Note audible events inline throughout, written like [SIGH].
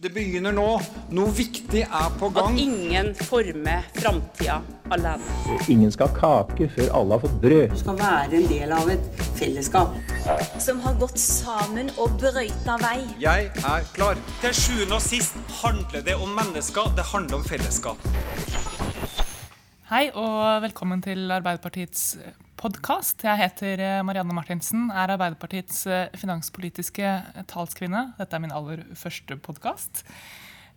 Det begynner nå. Noe viktig er på gang. At ingen former framtida alene. Ingen skal ha kake før alle har fått brød. Du skal være en del av et fellesskap. Som har gått sammen og brøyta vei. Jeg er klar. Til sjuende og sist handler det om mennesker. Det handler om fellesskap. Hei og velkommen til Arbeiderpartiets podkast. Jeg heter eh, Marianne Martinsen, er Arbeiderpartiets eh, finanspolitiske talskvinne. Dette er min aller første podkast.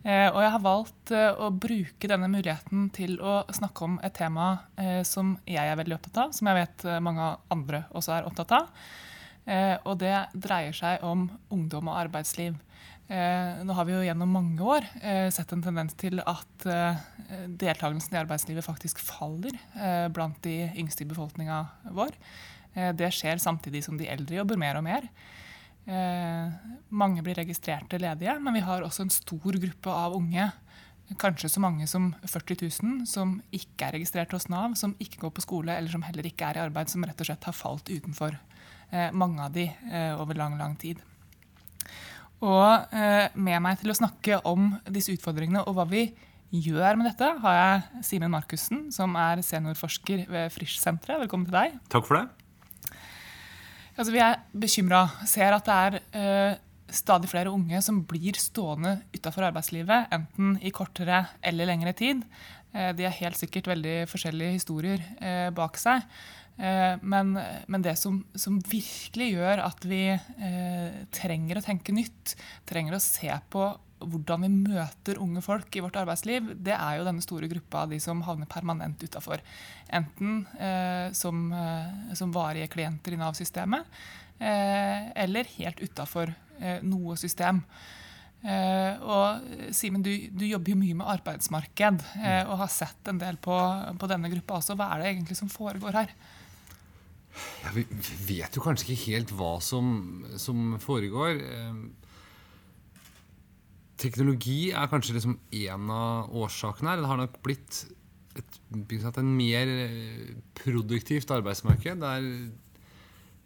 Og jeg har valgt eh, å bruke denne muligheten til å snakke om et tema som jeg er veldig opptatt av, som jeg vet mange andre også er opptatt av. Og det dreier seg om ungdom og arbeidsliv. Eh, nå har vi jo gjennom mange år eh, sett en tendens til at eh, deltakelsen i arbeidslivet faktisk faller blant de yngste i befolkninga vår. Det skjer samtidig som de eldre jobber mer og mer. Mange blir registrerte ledige, men vi har også en stor gruppe av unge, kanskje så mange som 40 000, som ikke er registrert hos Nav, som ikke går på skole eller som heller ikke er i arbeid, som rett og slett har falt utenfor. mange av de over lang, lang tid. Og eh, med meg til å snakke om disse utfordringene og hva vi gjør med dette, har jeg Simen Markussen, som er seniorforsker ved Frisch-senteret. Velkommen til deg. Takk for det. Altså, vi er bekymra. Ser at det er eh, stadig flere unge som blir stående utafor arbeidslivet, enten i kortere eller lengre tid. Eh, de har helt sikkert veldig forskjellige historier eh, bak seg. Eh, men, men, det som, som, virkelig gjør at vi trenger å tenke nytt, trenger å se på hvordan vi møter unge folk i vårt arbeidsliv, det er jo denne store gruppa av de som havner permanent utafor. Enten eh, som, eh, som, varige klienter i Nav-systemet, eller helt utafor noe system. og Simen, du, du, jobber jo mye med arbeidsmarked og har sett en del på, på denne gruppa også. Hva er det egentlig som foregår her? Ja, vi vet jo kanskje ikke helt hva som, som foregår. Teknologi er kanskje liksom en av årsakene her. Det har nok blitt et, et mer eh, produktivt arbeidsmarked. Der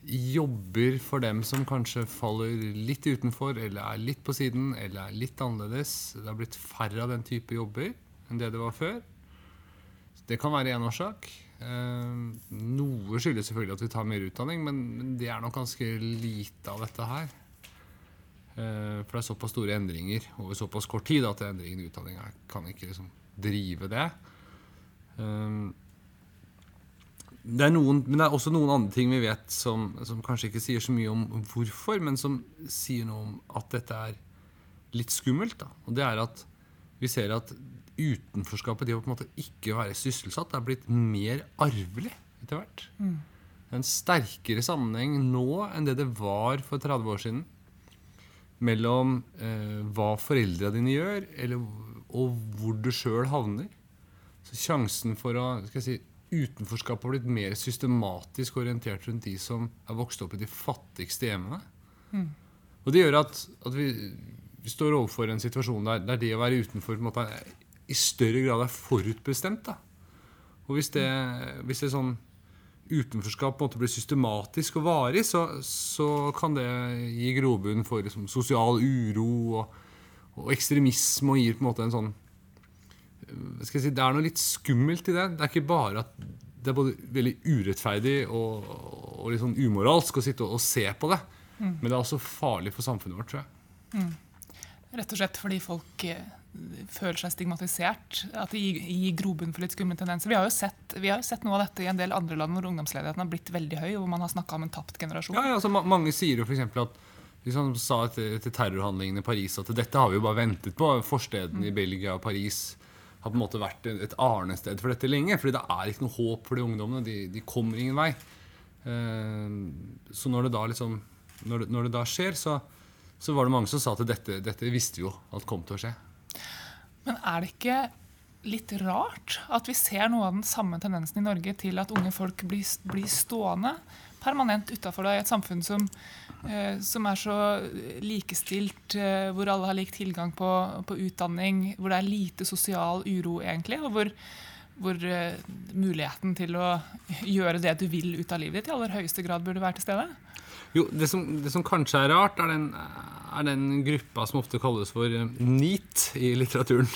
jobber for dem som kanskje faller litt utenfor, eller er litt på siden, eller er litt annerledes. Det har blitt færre av den type jobber enn det det var før. Det kan være én årsak. Eh, noe skyldes selvfølgelig at vi tar mer utdanning, men det er nok ganske lite av dette her. Eh, for det er såpass store endringer over såpass kort tid at endringene i utdanninga kan ikke liksom drive det. Det er noen, men det er også noen andre ting vi vet som, som, kanskje ikke sier så mye om hvorfor, men som sier noe om at dette er litt skummelt. Da. Og det er at vi ser at utenforskapet, det å på en måte ikke være sysselsatt, er blitt mer arvelig etter hvert. Mm. En sterkere sammenheng nå enn det det var for 30 år siden. Mellom eh, hva foreldra dine gjør, eller, og hvor du sjøl havner. Så sjansen for å skal jeg si, Utenforskapet har blitt mer systematisk orientert rundt de som er vokst opp i de fattigste hjemmene. Mm. Og det gjør at, at vi, vi, står overfor en situasjon der, der det å være utenfor måte, i større grad er forutbestemt. Da. Og hvis det, hvis det sånn utenforskap måte blir systematisk og varig, så, så kan det gi grobunn for liksom, sosial uro og, og, ekstremisme og gir på en måte en sånn skal jeg si, Det er noe litt skummelt i det. Det er ikke bare at det er både veldig urettferdig og, og litt sånn umoralsk å sitte og, og se på det, mm. men det er også farlig for samfunnet vårt, tror jeg. Mm. Rett og slett fordi folk eh, føler seg stigmatisert. At det gir, gir grobunn for litt skumle tendenser. Vi har, jo sett, vi har jo sett noe av dette i en del andre land hvor ungdomsledigheten har blitt veldig høy, hvor man har om en tapt generasjon. Ja, ja altså, Mange sier jo f.eks. at liksom, sa etter, etter terrorhandlingene i Paris at dette har vi jo bare ventet på. Forstedene mm. i Belgia og Paris har på en måte vært et arnested for dette lenge. fordi det er ikke noe håp for de ungdommene. De, de kommer ingen vei. Uh, så når det da liksom når det, når det da skjer, så, så, var det mange som sa at dette, dette visste vi jo at kom til å skje. Men er det ikke litt rart at vi ser noe av den samme tendensen i Norge til at unge folk blir, blir stående permanent utafor i et samfunn som, eh, som, er så likestilt, eh, hvor alle har lik tilgang på, på, utdanning, hvor det er lite sosial uro, egentlig, og hvor, hvor eh, muligheten til å gjøre det du vil ut av livet ditt, i aller høyeste grad burde være til stede? Jo, det som, det som kanskje er rart, er den, er den gruppa som ofte kalles for eh, NEAT i litteraturen.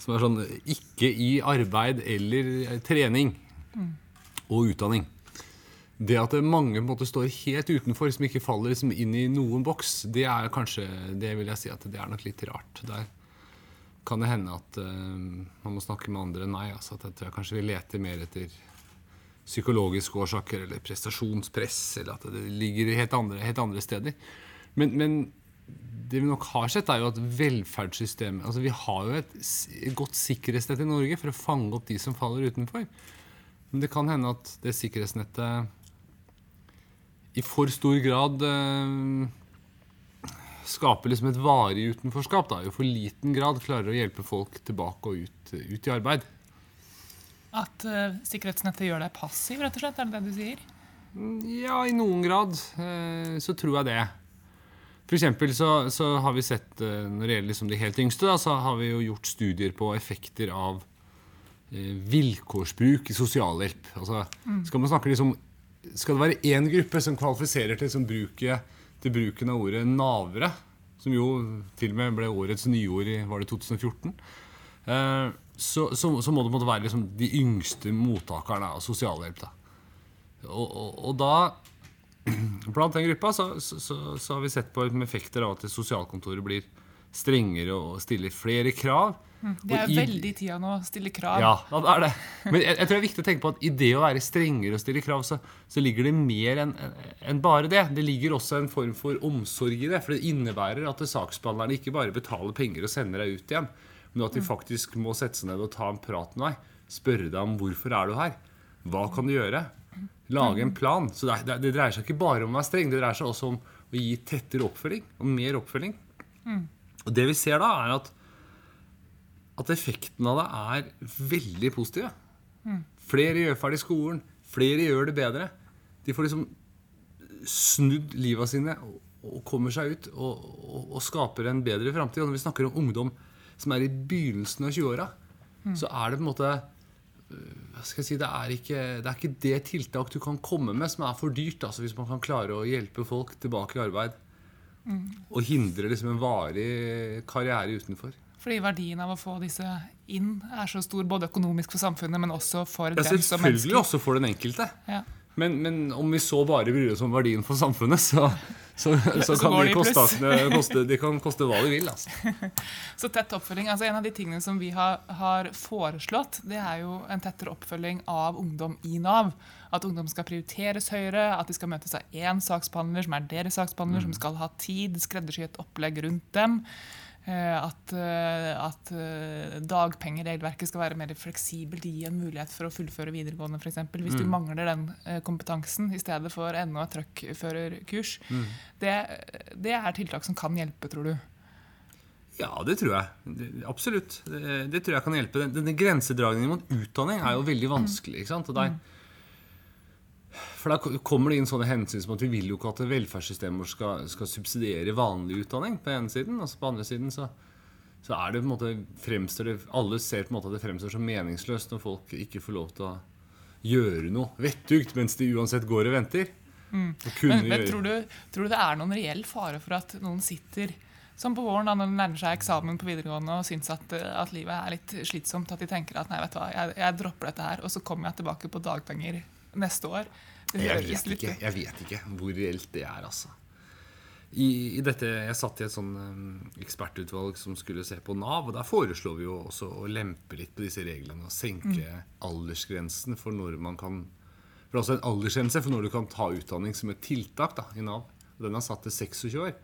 Som er sånn ikke i arbeid eller eh, trening og utdanning. Det at mange på en måte står helt utenfor, som ikke faller liksom inn i noen boks, det er kanskje Det vil jeg si at det er nok litt rart. Der kan det hende at uh, man må snakke med andre meg. Altså at jeg tror jeg kanskje vi leter mer etter psykologiske årsaker eller prestasjonspress, eller at det ligger helt andre, helt andre steder. Men, men det vi nok har sett, er jo at velferdssystemet altså Vi har jo et, et godt sikkerhetsnett i Norge for å fange opp de som faller utenfor. Men det kan hende at det sikkerhetsnettet i for stor grad eh, skaper liksom et varig utenforskap. Da, i for liten grad klarer å hjelpe folk tilbake og ut, ut i arbeid. At eh, sikkerhetsnettet gjør deg passiv, rett og slett? Er det det du sier? Ja, i noen grad eh, så tror jeg det. For eksempel så, så har vi sett, eh, når det gjelder liksom de helt yngste, da, så har vi jo gjort studier på effekter av eh, vilkårsbruk i sosialhjelp. Altså, skal man snakke liksom Skal det være én gruppe som kvalifiserer til, som bruker, til bruken av ordet navere, som jo til og med ble årets nyord i var det 2014, eh, så, så, så må det måtte være liksom de yngste mottakerne av sosialhjelp. da. Og, og, og da [CLEARS THROAT] Blant den gruppa så, så, så, så har vi sett på effekter av at sosialkontoret blir strengere og stiller flere krav. Det er i- veldig tida nå å stille krav. Ja, ja, det er det. Men jeg, jeg tror det er viktig å tenke på at i det å være strengere og stille krav, så, så ligger det mer enn en bare det. Det ligger også en form for omsorg i det. For det innebærer at saksbehandlerne ikke bare betaler penger og sender deg ut igjen, men at de faktisk må sette seg ned og ta en prat med deg. Spørre deg om hvorfor er du her. Hva kan du gjøre? Lage en plan. Så det, det, det dreier seg ikke bare om å være streng, det dreier seg også om å gi tettere oppfølging og mer oppfølging. Og det vi ser da, er at at effekten av det er veldig positive. Flere gjør ferdig skolen, flere gjør det bedre. De får liksom snudd livet sine og, og kommer seg ut og, og, og skaper en bedre framtid. Og når vi snakker om ungdom som er i begynnelsen av 20-åra, så er det på en måte hva skal jeg si, det er, ikke, det er ikke det tiltak du kan komme med som er for dyrt. Altså hvis man kan klare å hjelpe folk tilbake i arbeid og hindre liksom en varig karriere utenfor. Fordi verdien av å få disse inn er så stor, både økonomisk for samfunnet, men også for Ja, dem som selvfølgelig mennesker. også for den enkelte. Ja. Men, men om vi så bare bryr oss om verdien for samfunnet, så, så, [LAUGHS] så, Så kan de kostnadene koste, de kan koste hva de vil. Altså. [LAUGHS] Så tett oppfølging, altså En av de tingene som vi har, har foreslått, det er jo en tettere oppfølging av ungdom i Nav. At ungdom skal prioriteres høyere, at de skal møtes av én saksbehandler som er deres saksbehandler, Mm. som skal ha tid, skreddersy et opplegg rundt dem. Eh, At, eh, at eh, dagpengeregelverket skal være mer fleksibelt, gi en mulighet for å fullføre videregående f.eks. Hvis Mm. du mangler den kompetansen i stedet for enda et truckførerkurs. Mm. Det, det er tiltak som kan hjelpe, tror du. Ja, det tror jeg. Absolutt. Det, det tror jeg kan hjelpe. Denne grensedragningen mot utdanning er jo veldig vanskelig. ikke sant? Og der, for da kommer det inn sånne hensyn som at vi vil jo ikke at velferdssystemet vårt skal, skal subsidiere vanlig utdanning på ene siden. altså På andre siden så, så er det på en måte fremstår det, Alle ser på en måte at det fremstår som meningsløst når folk ikke får lov til å gjøre noe vettugt mens de uansett går og venter. Og kunne Men, men tror, du, tror du det er noen reell fare for at noen sitter som på våren da når det nærmer seg eksamen på videregående og syns at, at livet er litt slitsomt, at de tenker at nei, vet du hva, jeg, jeg dropper dette her, og så kommer jeg tilbake på dagpenger neste år? Jeg vet, ikke, jeg vet ikke hvor reelt det er, altså. I, i dette, Jeg satt i et sånn eh, ekspertutvalg som skulle se på Nav, og der foreslår vi jo også å lempe litt på disse reglene og senke aldersgrensen for når man kan For det er også en aldersgrense for når du kan ta utdanning som et tiltak da, i Nav. Og Den er satt til 26 år.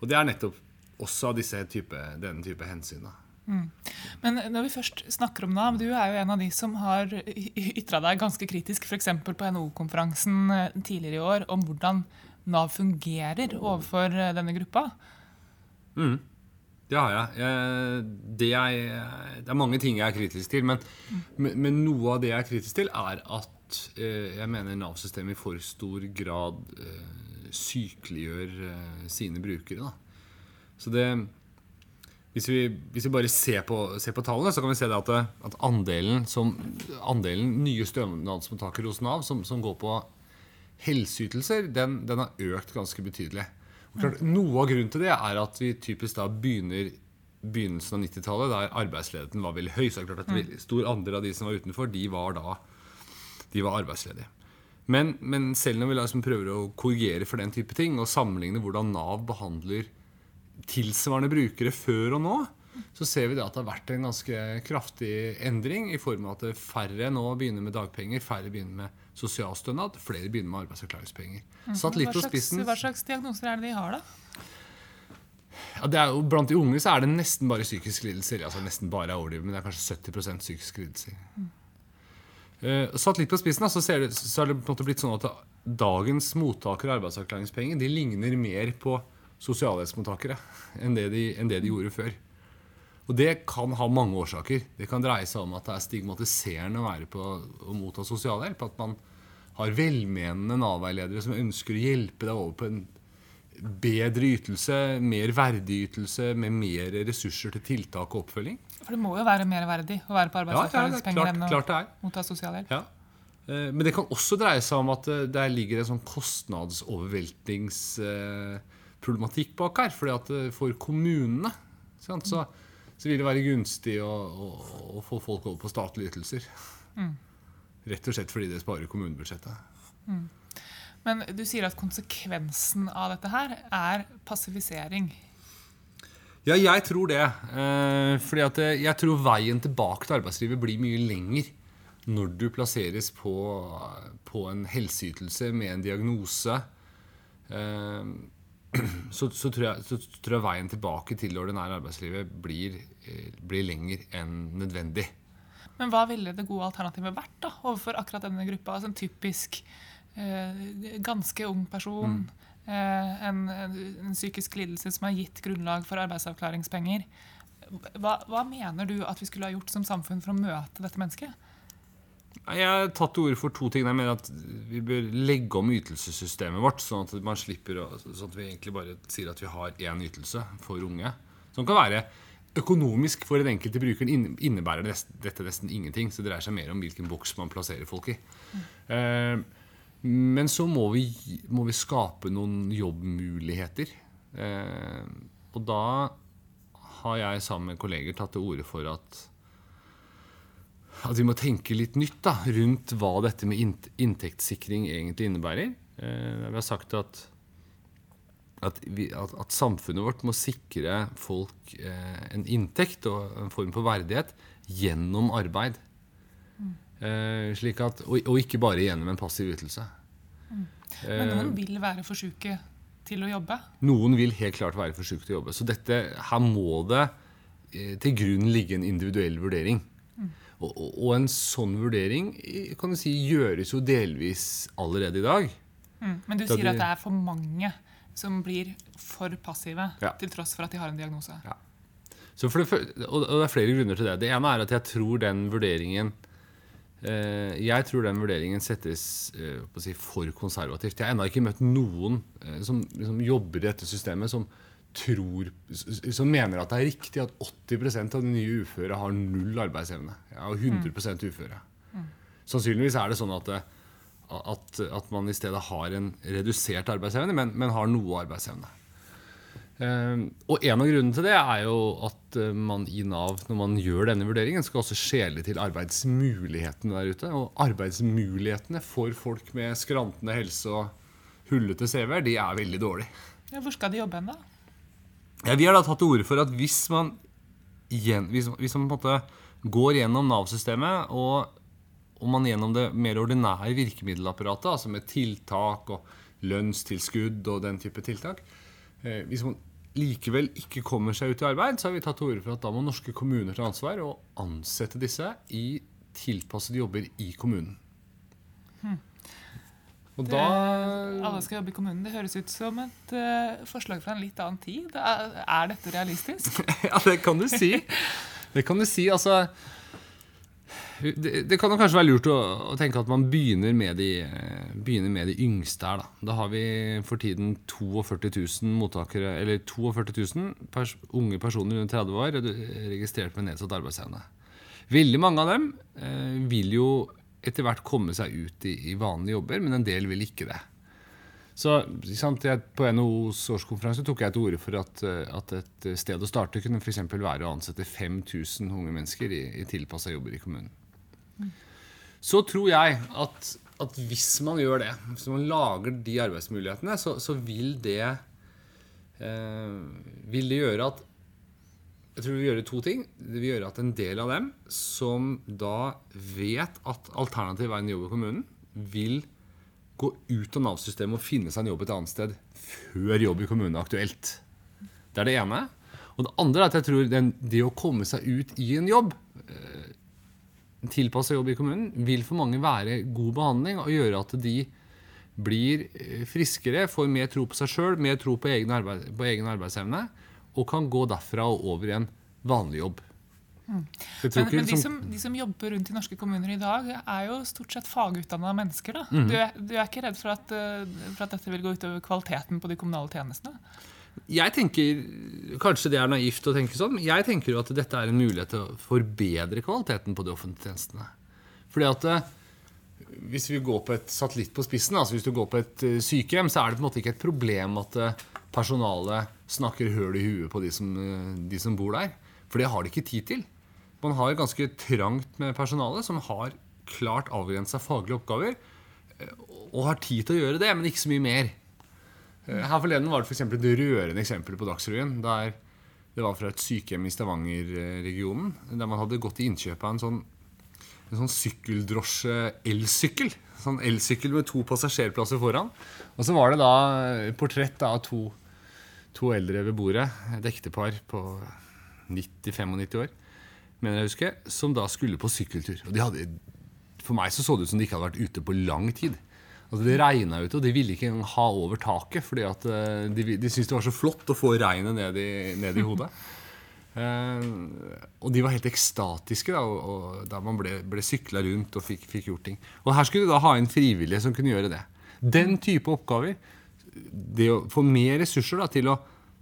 Og det er nettopp også av disse type, denne type hensyn. da. Men når vi først snakker om Nav, du er jo en av de som har ytra deg ganske kritisk, f.eks. på NHO-konferansen eh, tidligere i år, om hvordan Nav fungerer overfor eh, denne gruppa. Det har jeg. jeg, det, jeg det er mange ting jeg er kritisk til. Men, men, men noe av det jeg er kritisk til, er at eh, jeg mener Nav-systemet i for stor grad eh, sykeliggjør eh, sine brukere. Da. Så det hvis vi, hvis vi bare ser på, ser på tallene, så kan vi se det at, at andelen, som, andelen nye stønadsmottakere hos Nav som, som går på helseytelser, den, den har økt ganske betydelig. Klart, Noe av grunnen til det er at vi typisk da begynner begynnelsen av 90-tallet, der arbeidsledigheten var veldig høy. Så er det klart at en stor andel av de som var utenfor, de var da de var arbeidsledige. Men, men selv når vi liksom prøver å korrigere for den type ting, og sammenligne hvordan Nav behandler tilsvarende brukere før og nå, så ser vi det at det har vært en ganske kraftig endring i form av at færre nå begynner med dagpenger, færre begynner med sosialstønad, flere begynner med arbeidsavklaringspenger. Satt litt på spissen. hva slags diagnoser er det de har, da? Ja, det er jo, blant de unge så er det nesten bare psykiske lidelser. Altså nesten bare er men det er kanskje 70 psykiske lidelser. Eh, satt litt på spissen, da, så, ser det, så det på en måte blitt sånn at dagens mottakere av arbeidsavklaringspenger de ligner mer på sosialhjelpsmottakere enn det, de, enn det de gjorde før. Og det kan ha mange årsaker. Det kan dreie seg om at det er stigmatiserende å være på å motta sosialhjelp. At man har velmenende Nav-veiledere som ønsker å hjelpe deg over på en bedre ytelse, mer verdig ytelse, med mer ressurser til tiltak og oppfølging. For det må jo være mer verdig å være på arbeidsavklaringspenger ja, enn å klart er. motta sosialhjelp. Ja. Eh, Men det kan også dreie seg om at eh, der ligger en sånn kostnadsoverveltningsproblematikk bak her. fordi at eh, for kommunene sant, så, så vil det være gunstig å, å, å få folk over på statlige ytelser. Rett og slett fordi det sparer kommunebudsjettet. Men du sier at konsekvensen av dette her er passivisering. Ja, jeg tror det. Eh, fordi at eh, jeg tror veien tilbake til arbeidslivet blir mye lenger når du plasseres på, på en helseytelse med en diagnose. Eh, [CLEARS THROAT] så, så, tror jeg, så tror jeg veien tilbake til det ordinære arbeidslivet blir, eh, blir lenger enn nødvendig. Men hva ville det gode alternativet vært da, overfor akkurat denne gruppa? Altså en typisk eh, ganske ung person, eh, en, en, en psykisk lidelse som har gitt grunnlag for arbeidsavklaringspenger. Hva, hva mener du at vi skulle ha gjort som samfunn for å møte dette mennesket? Jeg har tatt til orde for to ting. Jeg mener at Vi bør legge om ytelsessystemet vårt, sånn at man slipper sånn at vi egentlig bare sier at vi har én ytelse for unge. Som kan være økonomisk for den enkelte brukeren. Innebærer dette nesten ingenting. Så det dreier seg mer om hvilken boks man plasserer folk i. Eh, men så må vi, må vi skape noen jobbmuligheter. Eh, og da har jeg sammen med kolleger tatt til orde for at at vi må tenke litt nytt da, rundt hva dette med inntektssikring egentlig innebærer. Eh, vi har sagt at, at, vi, at, at samfunnet vårt må sikre folk eh, en inntekt og en form for verdighet gjennom arbeid. Eh, slik at, og, og ikke bare gjennom en passiv ytelse. Men noen vil være for syke til å jobbe. Noen vil helt klart være for syke til å jobbe. Så dette, her må det eh, til grunn ligge en individuell vurdering. Og, og, en sånn vurdering kan du si, gjøres jo delvis allerede i dag. Mm. Men du Da sier at det er for mange som blir for passive Ja. til tross for at de har en diagnose. Så for det, og, det er flere grunner til det. Det ene er at jeg tror den vurderingen eh, Jeg tror den vurderingen settes eh, si, for konservativt. Jeg har ennå ikke møtt noen eh, som liksom jobber i dette systemet, som tror Som mener at det er riktig at 80% av de nye uføre har null arbeidsevne. Ja, og 100% uføre. Sannsynligvis er det sånn at, at, at man i stedet har en redusert arbeidsevne, men, men har noe arbeidsevne. Eh, og En av grunnene til det er jo at eh, man i Nav, når man gjør denne vurderingen, skal også skjele til arbeidsmulighetene der ute. Og arbeidsmulighetene for folk med skrantende helse og hullete CV-er, de er veldig dårlige. Ja, hvor skal de jobbe hen, da? Ja, vi har da tatt til orde for at hvis man, hvis, hvis man på en måte går gjennom Nav-systemet, og, og man gjennom det mer ordinære virkemiddelapparatet, altså med tiltak og lønnstilskudd og den type tiltak eh, Hvis man likevel ikke kommer seg ut i arbeid, så har vi tatt til orde for at da må norske kommuner ta ansvar og ansette disse i tilpassede jobber i kommunen. Og Det, da alle skal jobbe i kommunen. Det høres ut som et uh, forslag fra en litt annen tid. Er, er dette realistisk? [LAUGHS] Ja, det kan du si. Det kan du si, altså Det, det kan kanskje være lurt å, å tenke at man begynner med de, begynner med de yngste her. Da. da har vi for tiden 42 000 mottakere, eller 42 000 pers unge personer under 30 år registrert med nedsatt arbeidsevne. Veldig mange av dem eh, vil jo etter hvert komme seg ut i, i vanlige jobber, men en del vil ikke det. Så sant, jeg, På NHOs årskonferanse tok jeg til orde for at, eh, at et sted å starte kunne eksempel være å ansette 5000 unge mennesker i, i tilpassa jobber i kommunen. Så tror jeg at, at hvis man gjør det, hvis man lager de arbeidsmulighetene, så, så vil det eh, vil det gjøre at jeg tror vi vil gjøre to ting. Vi vil gjøre at en del av dem som da vet at alternativet er en jobb i kommunen, vil gå ut av Nav-systemet og finne seg en jobb et annet sted før jobb i kommunen er aktuelt. Det er det ene. Og det andre er at jeg tror den, det å komme seg ut i en jobb, eh, tilpassa jobb i kommunen, vil for mange være god behandling og gjøre at de blir eh, friskere, får mer tro på seg sjøl, mer tro på egen, arbeid, på egen arbeidsevne, og kan gå derfra og over i en vanlig jobb. Mm. Men, men de, liksom- som, de som jobber rundt i norske kommuner i dag, er jo stort sett fagutdanna mennesker. Mhm. Du, er, du er ikke redd for at, eh, for at dette vil gå utover kvaliteten på de kommunale tjenestene? Jeg tenker, Kanskje det er naivt å tenke sånn, men jeg tenker jo at dette er en mulighet til å forbedre kvaliteten på de offentlige tjenestene. Fordi at eh, Hvis vi går på et satellitt på spissen, altså hvis du går på et eh, sykehjem, så er det på en måte ikke et problem at personalet snakker høl i huet på de som, eh, de som bor der. For det har de ikke tid til. Man har ganske trangt med personale som har klart avgrensa faglige oppgaver, eh, og har tid til å gjøre det, men ikke så mye mer. Eh, Her forleden var det for et rørende eksempel på Dagsrevyen. Der det var fra et sykehjem i Stavanger-regionen. Der man hadde gått i innkjøp av en sånn, sånn sykkeldrosje-elsykkel. Sånn elsykkel med to passasjerplasser foran. Og så var det da portrett av to, to eldre ved bordet, et ektepar på 90-95 år, mener jeg å huske, som da skulle på sykkeltur. Og de hadde, for meg så så det ut som de ikke hadde vært ute på lang tid. Altså Det regna ute, og de ville ikke engang ha over taket. fordi at eh, de, de syntes det var så flott å få regnet ned i, ned i hodet. Uh, [LAUGHS] og de var helt ekstatiske da, og, og, da man ble, ble sykla rundt og fikk, fikk gjort ting. Og her skulle du da ha en frivillige som kunne gjøre det. Den type oppgaver, det å få mer ressurser da, til å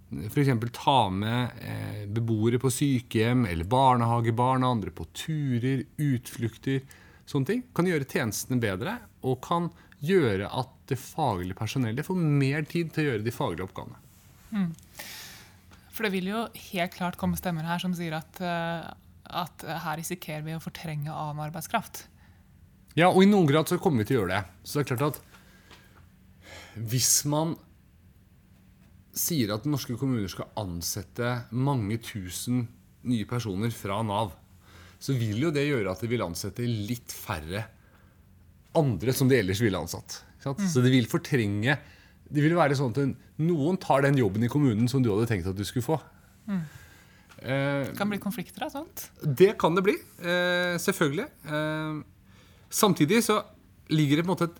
f.eks. ta med eh, beboere på sykehjem eller barnehagebarn og andre på turer, utflukter, sånne ting, kan gjøre tjenestene bedre og kan gjøre at det faglige personellet får mer tid til å gjøre de faglige oppgavene. Mm. For det vil jo helt klart komme stemmer her som sier at, eh, at her risikerer vi å fortrenge annen arbeidskraft. Ja, og i noen grad så kommer vi til å gjøre det. Så det er klart at hvis man sier at norske kommuner skal ansette mange tusen nye personer fra Nav, så vil jo det gjøre at de vil ansette litt færre andre som de ellers ville ansatt. sant? Mm. Så det vil fortrenge Det vil være sånn at noen tar den jobben i kommunen som du hadde tenkt at du skulle få. Mm. Eh, Det kan bli konflikter av sånt. det kan det bli. Eh, selvfølgelig. Eh, samtidig så ligger det på en måte et,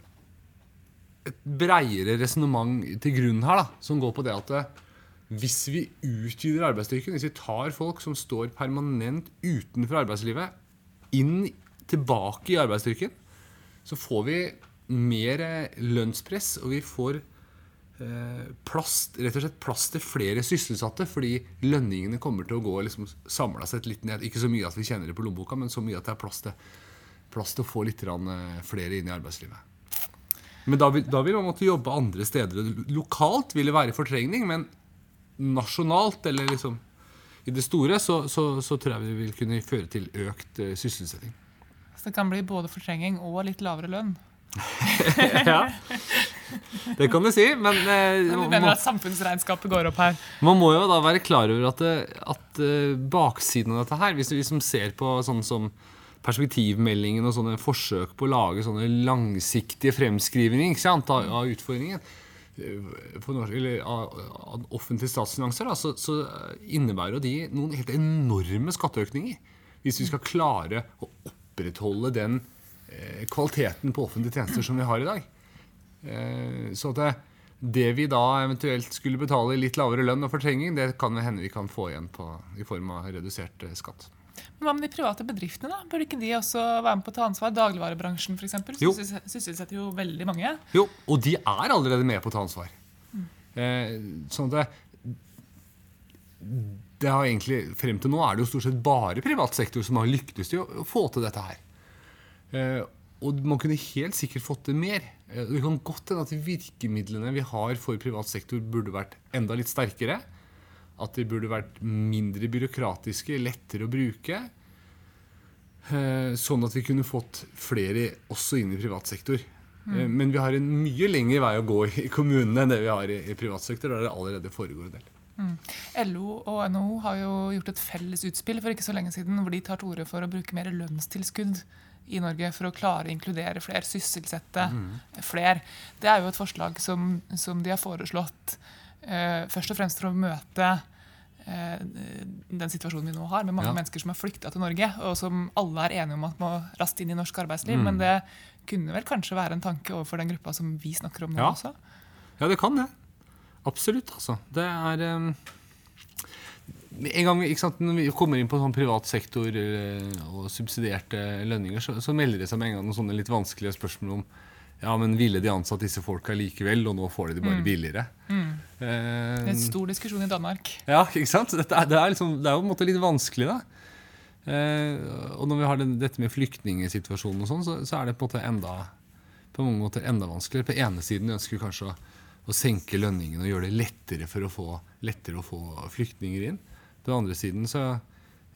et breiere resonnement til grunn her, da, som går på det at eh, hvis vi utvider arbeidsstyrken, hvis vi tar folk som står permanent utenfor arbeidslivet, inn tilbake i arbeidsstyrken, så får vi mer eh, lønnspress, og vi får eh, plass, rett og slett plass til flere sysselsatte, fordi lønningene kommer til å gå liksom, samla sett litt ned. Ikke så mye at vi kjenner det på lommeboka, men så mye at det er plass til, plass til å få litt flere inn i arbeidslivet. Men da da vil man måtte jobbe andre steder. Lokalt vil det være fortrengning, men nasjonalt, eller liksom i det store, så, så, så tror jeg vi vil kunne føre til økt uh, sysselsetting. Så det kan bli både fortrengning og litt lavere lønn. [LAUGHS] ja. Det kan du si, men uh, Du man, mener at samfunnsregnskapet går opp her? man må jo da være klar over at, det, at uh, baksiden av dette her Hvis vi som ser på sånn som perspektivmeldingen og sånne forsøk på å lage sånne langsiktige fremskrivninger ikke sant, av, av utfordringen eh, norsk, eller av, av offentlige statsfinanser, da, så, så innebærer de noen helt enorme skatteøkninger. Hvis vi skal klare å opprettholde den eh, kvaliteten på offentlige tjenester som vi har i dag. Eh, så det, det vi da eventuelt skulle betale i litt lavere lønn og fortrenging, det kan hende vi kan få igjen på, i form av redusert eh, skatt. Men hva med de private bedriftene? da? Burde ikke de også være med på å ta ansvar? Dagligvarebransjen Jo. sysselsetter jo veldig mange. Jo, og de er allerede med på å ta ansvar. Eh, sånn at det, har egentlig, Frem til nå er det jo stort sett bare privat sektor som har lyktes i å, å få til dette her. Eh, og man kunne helt sikkert fått til mer. Eh, Det kan godt hende at virkemidlene vi har for privat sektor, burde vært enda litt sterkere. At de burde vært mindre byråkratiske, lettere å bruke. Eh, Sånn at vi kunne fått flere også inn i privat sektor. Mm. Men vi har en mye lengre vei å gå i kommunene enn det vi har i, i privat sektor, der det allerede foregår en del. LO og NHO har jo gjort et felles utspill for ikke så lenge siden hvor de tar til orde for å bruke mer lønnstilskudd i Norge for å klare å inkludere flere, sysselsette flere. Det er jo et forslag som, som de har foreslått eh, først og fremst for å møte eh, den situasjonen vi nå har, med mange Ja. mennesker som har flykta til Norge, og som alle er enige om at må raskt inn i norsk arbeidsliv. Men det kunne vel kanskje være en tanke overfor den gruppa som vi snakker om nå Ja. også? Ja, det kan det. Absolutt, altså. Det er um, En gang ikke sant, når vi kommer inn på sånn privat sektor eh, og subsidierte lønninger, så, så melder det seg med en gang noen sånne litt vanskelige spørsmål om ja, men ville de ansatt disse folka likevel, og nå får de det bare billigere? Det Eh, er en stor diskusjon i Danmark. ja, ikke sant? Er, det, er liksom, det er jo på en måte litt vanskelig, da. Eh, og når vi har den, dette med flyktningsituasjonen og sånn, så, så er det på en måte enda på mange måter enda vanskeligere. På ene siden ønsker vi kanskje å, å senke lønningene og gjøre det lettere for å få, lettere å få flyktninger inn. På den andre siden så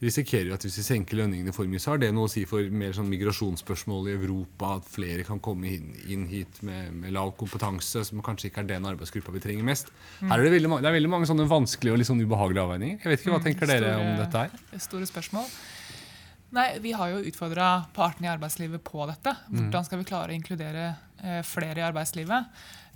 risikerer jo at hvis vi senker lønningene for mye, så har det noe å si for mer sånn migrasjonsspørsmål i Europa, at flere kan komme inn, inn hit med, med lav kompetanse, som kanskje ikke er den arbeidsgruppa vi trenger mest. Her er det, veldig, det er veldig mange sånne vanskelige og litt sånn ubehagelige avveininger. Jeg vet ikke, Hva tenker dere om dette her? Store spørsmål. Nei, Vi har jo utfordra partene i arbeidslivet på dette. Hvordan skal vi klare å inkludere eh, flere i arbeidslivet?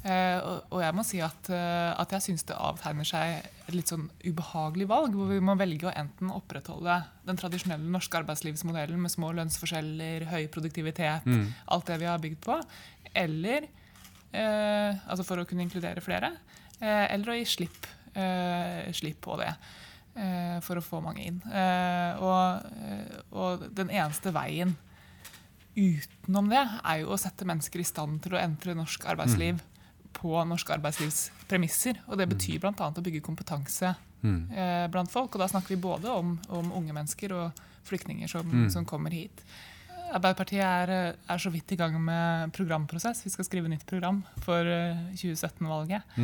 Eh, og, jeg må si at, eh, at jeg syns det avtegner seg et litt sånn ubehagelig valg, hvor vi må velge å enten opprettholde den tradisjonelle norske arbeidslivsmodellen med små lønnsforskjeller, høy produktivitet, alt det vi har bygd på, eller eh, altså for å kunne inkludere flere, eh, eller å gi slipp, eh, slipp på det eh, for å få mange inn. Eh, og, og den eneste veien utenom det er jo å sette mennesker i stand til å entre norsk arbeidsliv på norsk arbeidslivs premisser. Og det betyr bl.a. å bygge kompetanse eh, blant folk. Og da snakker vi både om, om unge mennesker og flyktninger som, som kommer hit. Arbeiderpartiet er, eh, er så vidt i gang med programprosess. Vi skal skrive nytt program for eh, 2017-valget.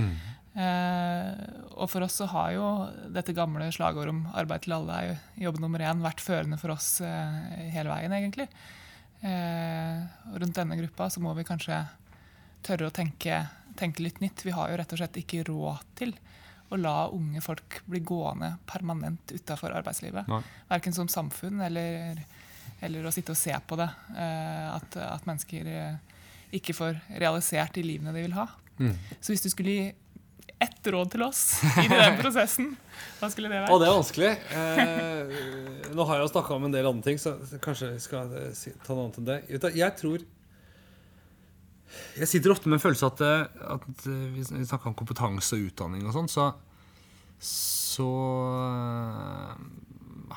Eh, og for oss så har jo dette gamle slagordet om arbeid til alle er jo jobb nummer én vært førende for oss eh, hele veien, egentlig. Eh, rundt denne gruppa så må vi kanskje tørre å tenke, tenke litt nytt. Vi har jo rett og slett ikke råd til å la unge folk bli gående permanent utafor arbeidslivet. Nei. Verken som samfunn eller, eller å sitte og se på det. eh, at, at mennesker eh, ikke får realisert de livene de vil ha. Så hvis du skulle gi ett råd til oss i den [LAUGHS] prosessen, hva skulle det Å, det er vanskelig. Eh, nå har jeg jo snakka om en del andre ting, så kanskje jeg skal ta noe annet enn det. Jeg tror Jeg sitter ofte med en følelse at, eh, at eh, vi snakker om kompetanse og utdanning og sånn, så, så eh,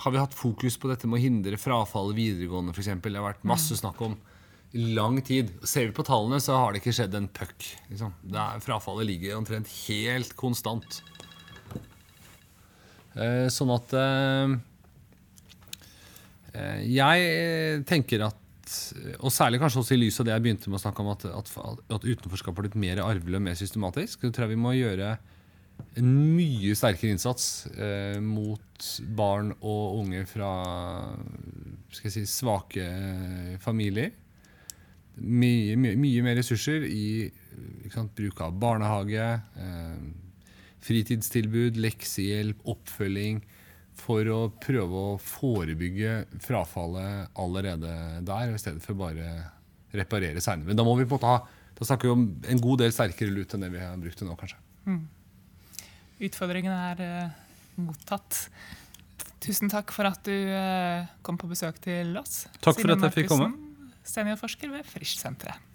har vi hatt fokus på dette med å hindre frafall i videregående, f.eks. Det har vært masse snakk om i lang tid. Ser vi på tallene, så har det ikke skjedd en puck. Liksom. Er, frafallet ligger omtrent helt konstant. Eh, sånn at eh, Jeg tenker at og særlig kanskje også i lys av det jeg begynte med å snakke om, at, at, at utenforskap har blitt mer arvelig og mer systematisk, så tror jeg vi må gjøre en mye sterkere innsats eh, mot barn og unge fra skal jeg si, svake familier. Mye, mye, mye mer ressurser i sant, bruk av barnehage, eh, fritidstilbud, leksehjelp, oppfølging, for å prøve å forebygge frafallet allerede der, i stedet for bare reparere seinere. Men da må vi på en måte ha da snakker vi om en god del sterkere lut enn det vi har brukt til nå, kanskje. Utfordringene er uh, mottatt. Tusen takk for at du uh, kom på besøk til oss. Takk for Simen at jeg fikk komme. Seniorforsker ved Frisch-senteret.